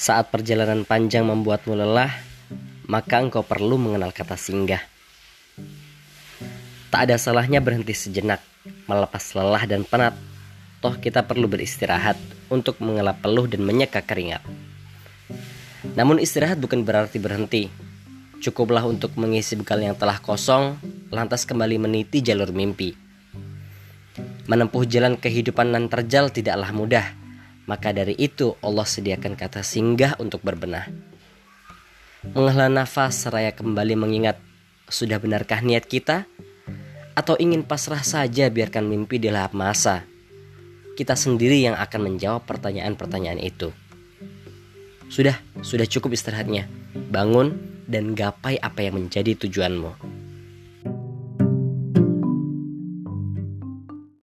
Saat perjalanan panjang membuatmu lelah, maka engkau perlu mengenal kata singgah. Tak ada salahnya berhenti sejenak, melepas lelah dan penat. Toh kita perlu beristirahat untuk mengelap peluh dan menyeka keringat. Namun istirahat bukan berarti berhenti. Cukuplah untuk mengisi bekal yang telah kosong, lantas kembali meniti jalur mimpi. Menempuh jalan kehidupan nan terjal tidaklah mudah. Maka dari itu Allah sediakan kata singgah untuk berbenah. Menghela nafas seraya kembali mengingat sudah benarkah niat kita? Atau ingin pasrah saja biarkan mimpi dilahap masa? Kita sendiri yang akan menjawab pertanyaan-pertanyaan itu. Sudah, sudah cukup istirahatnya. Bangun dan gapai apa yang menjadi tujuanmu.